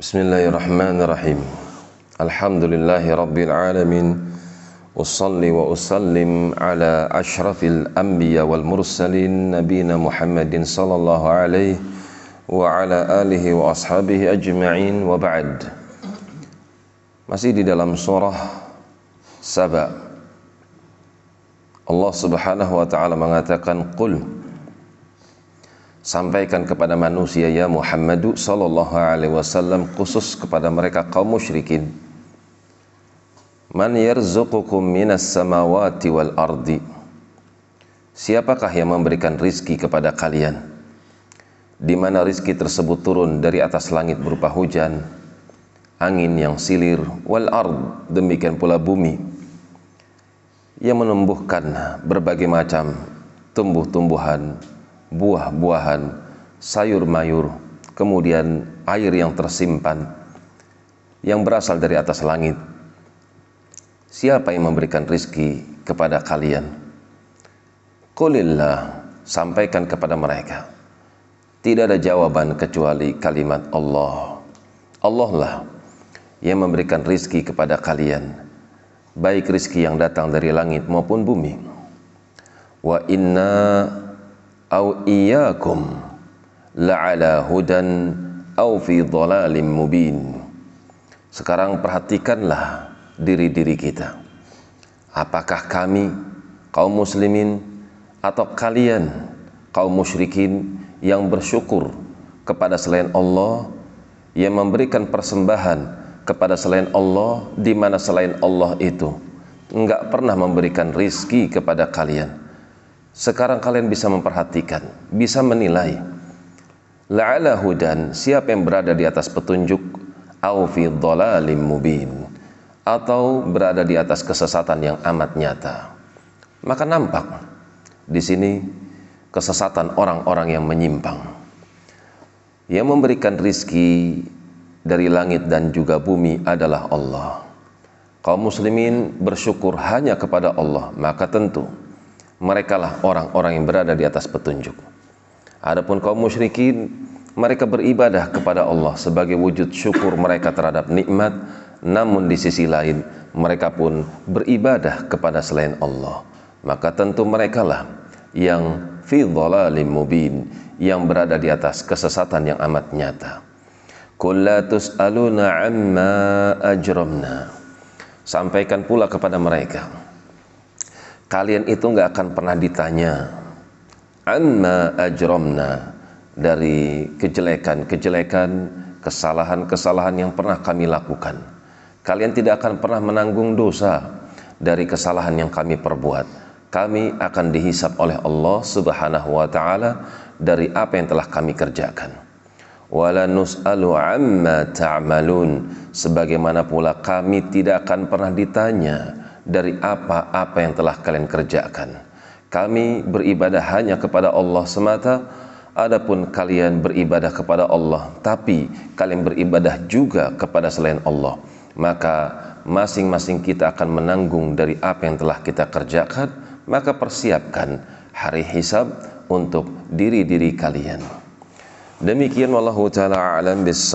بسم الله الرحمن الرحيم الحمد لله رب العالمين أصلي وأسلم على أشرف الأنبياء والمرسلين نبينا محمد صلى الله عليه وعلى آله وأصحابه أجمعين وبعد مسيدي dalam surah سبأ الله سبحانه وتعالى mengatakan قل قل sampaikan kepada manusia ya Muhammadu sallallahu alaihi wasallam khusus kepada mereka kaum musyrikin. Man yarzuqukum minas samawati wal ardi? Siapakah yang memberikan rizki kepada kalian? Di mana rizki tersebut turun dari atas langit berupa hujan angin yang silir wal ard demikian pula bumi. Yang menumbuhkan berbagai macam tumbuh-tumbuhan buah-buahan sayur mayur kemudian air yang tersimpan yang berasal dari atas langit Siapa yang memberikan rizki kepada kalian? Qulillah, sampaikan kepada mereka. Tidak ada jawaban kecuali kalimat Allah. Allah lah yang memberikan rizki kepada kalian. Baik rizki yang datang dari langit maupun bumi. Wa inna au iyyakum la'ala hudan au fi mubin. Sekarang perhatikanlah diri-diri kita. Apakah kami kaum muslimin atau kalian kaum musyrikin yang bersyukur kepada selain Allah yang memberikan persembahan kepada selain Allah di mana selain Allah itu enggak pernah memberikan rizki kepada kalian. Sekarang kalian bisa memperhatikan, bisa menilai. La'ala hudan, siapa yang berada di atas petunjuk au fi dhalalim mubin atau berada di atas kesesatan yang amat nyata. Maka nampak di sini kesesatan orang-orang yang menyimpang. Yang memberikan rizki dari langit dan juga bumi adalah Allah. Kaum muslimin bersyukur hanya kepada Allah, maka tentu merekalah orang-orang yang berada di atas petunjuk. Adapun kaum musyrikin, mereka beribadah kepada Allah sebagai wujud syukur mereka terhadap nikmat. Namun di sisi lain mereka pun beribadah kepada selain Allah. Maka tentu mereka lah yang fi dhalalim mubin yang berada di atas kesesatan yang amat nyata. Kullatus aluna amma ajramna. Sampaikan pula kepada mereka kalian itu nggak akan pernah ditanya amma ajramna dari kejelekan-kejelekan kesalahan-kesalahan yang pernah kami lakukan Kalian tidak akan pernah menanggung dosa dari kesalahan yang kami perbuat. Kami akan dihisap oleh Allah Subhanahu wa taala dari apa yang telah kami kerjakan. Wala nus'alu amma ta'malun sebagaimana pula kami tidak akan pernah ditanya dari apa-apa yang telah kalian kerjakan. Kami beribadah hanya kepada Allah semata. Adapun kalian beribadah kepada Allah, tapi kalian beribadah juga kepada selain Allah maka masing-masing kita akan menanggung dari apa yang telah kita kerjakan. Maka persiapkan hari hisab untuk diri-diri kalian. Demikian wallahu taala alam bis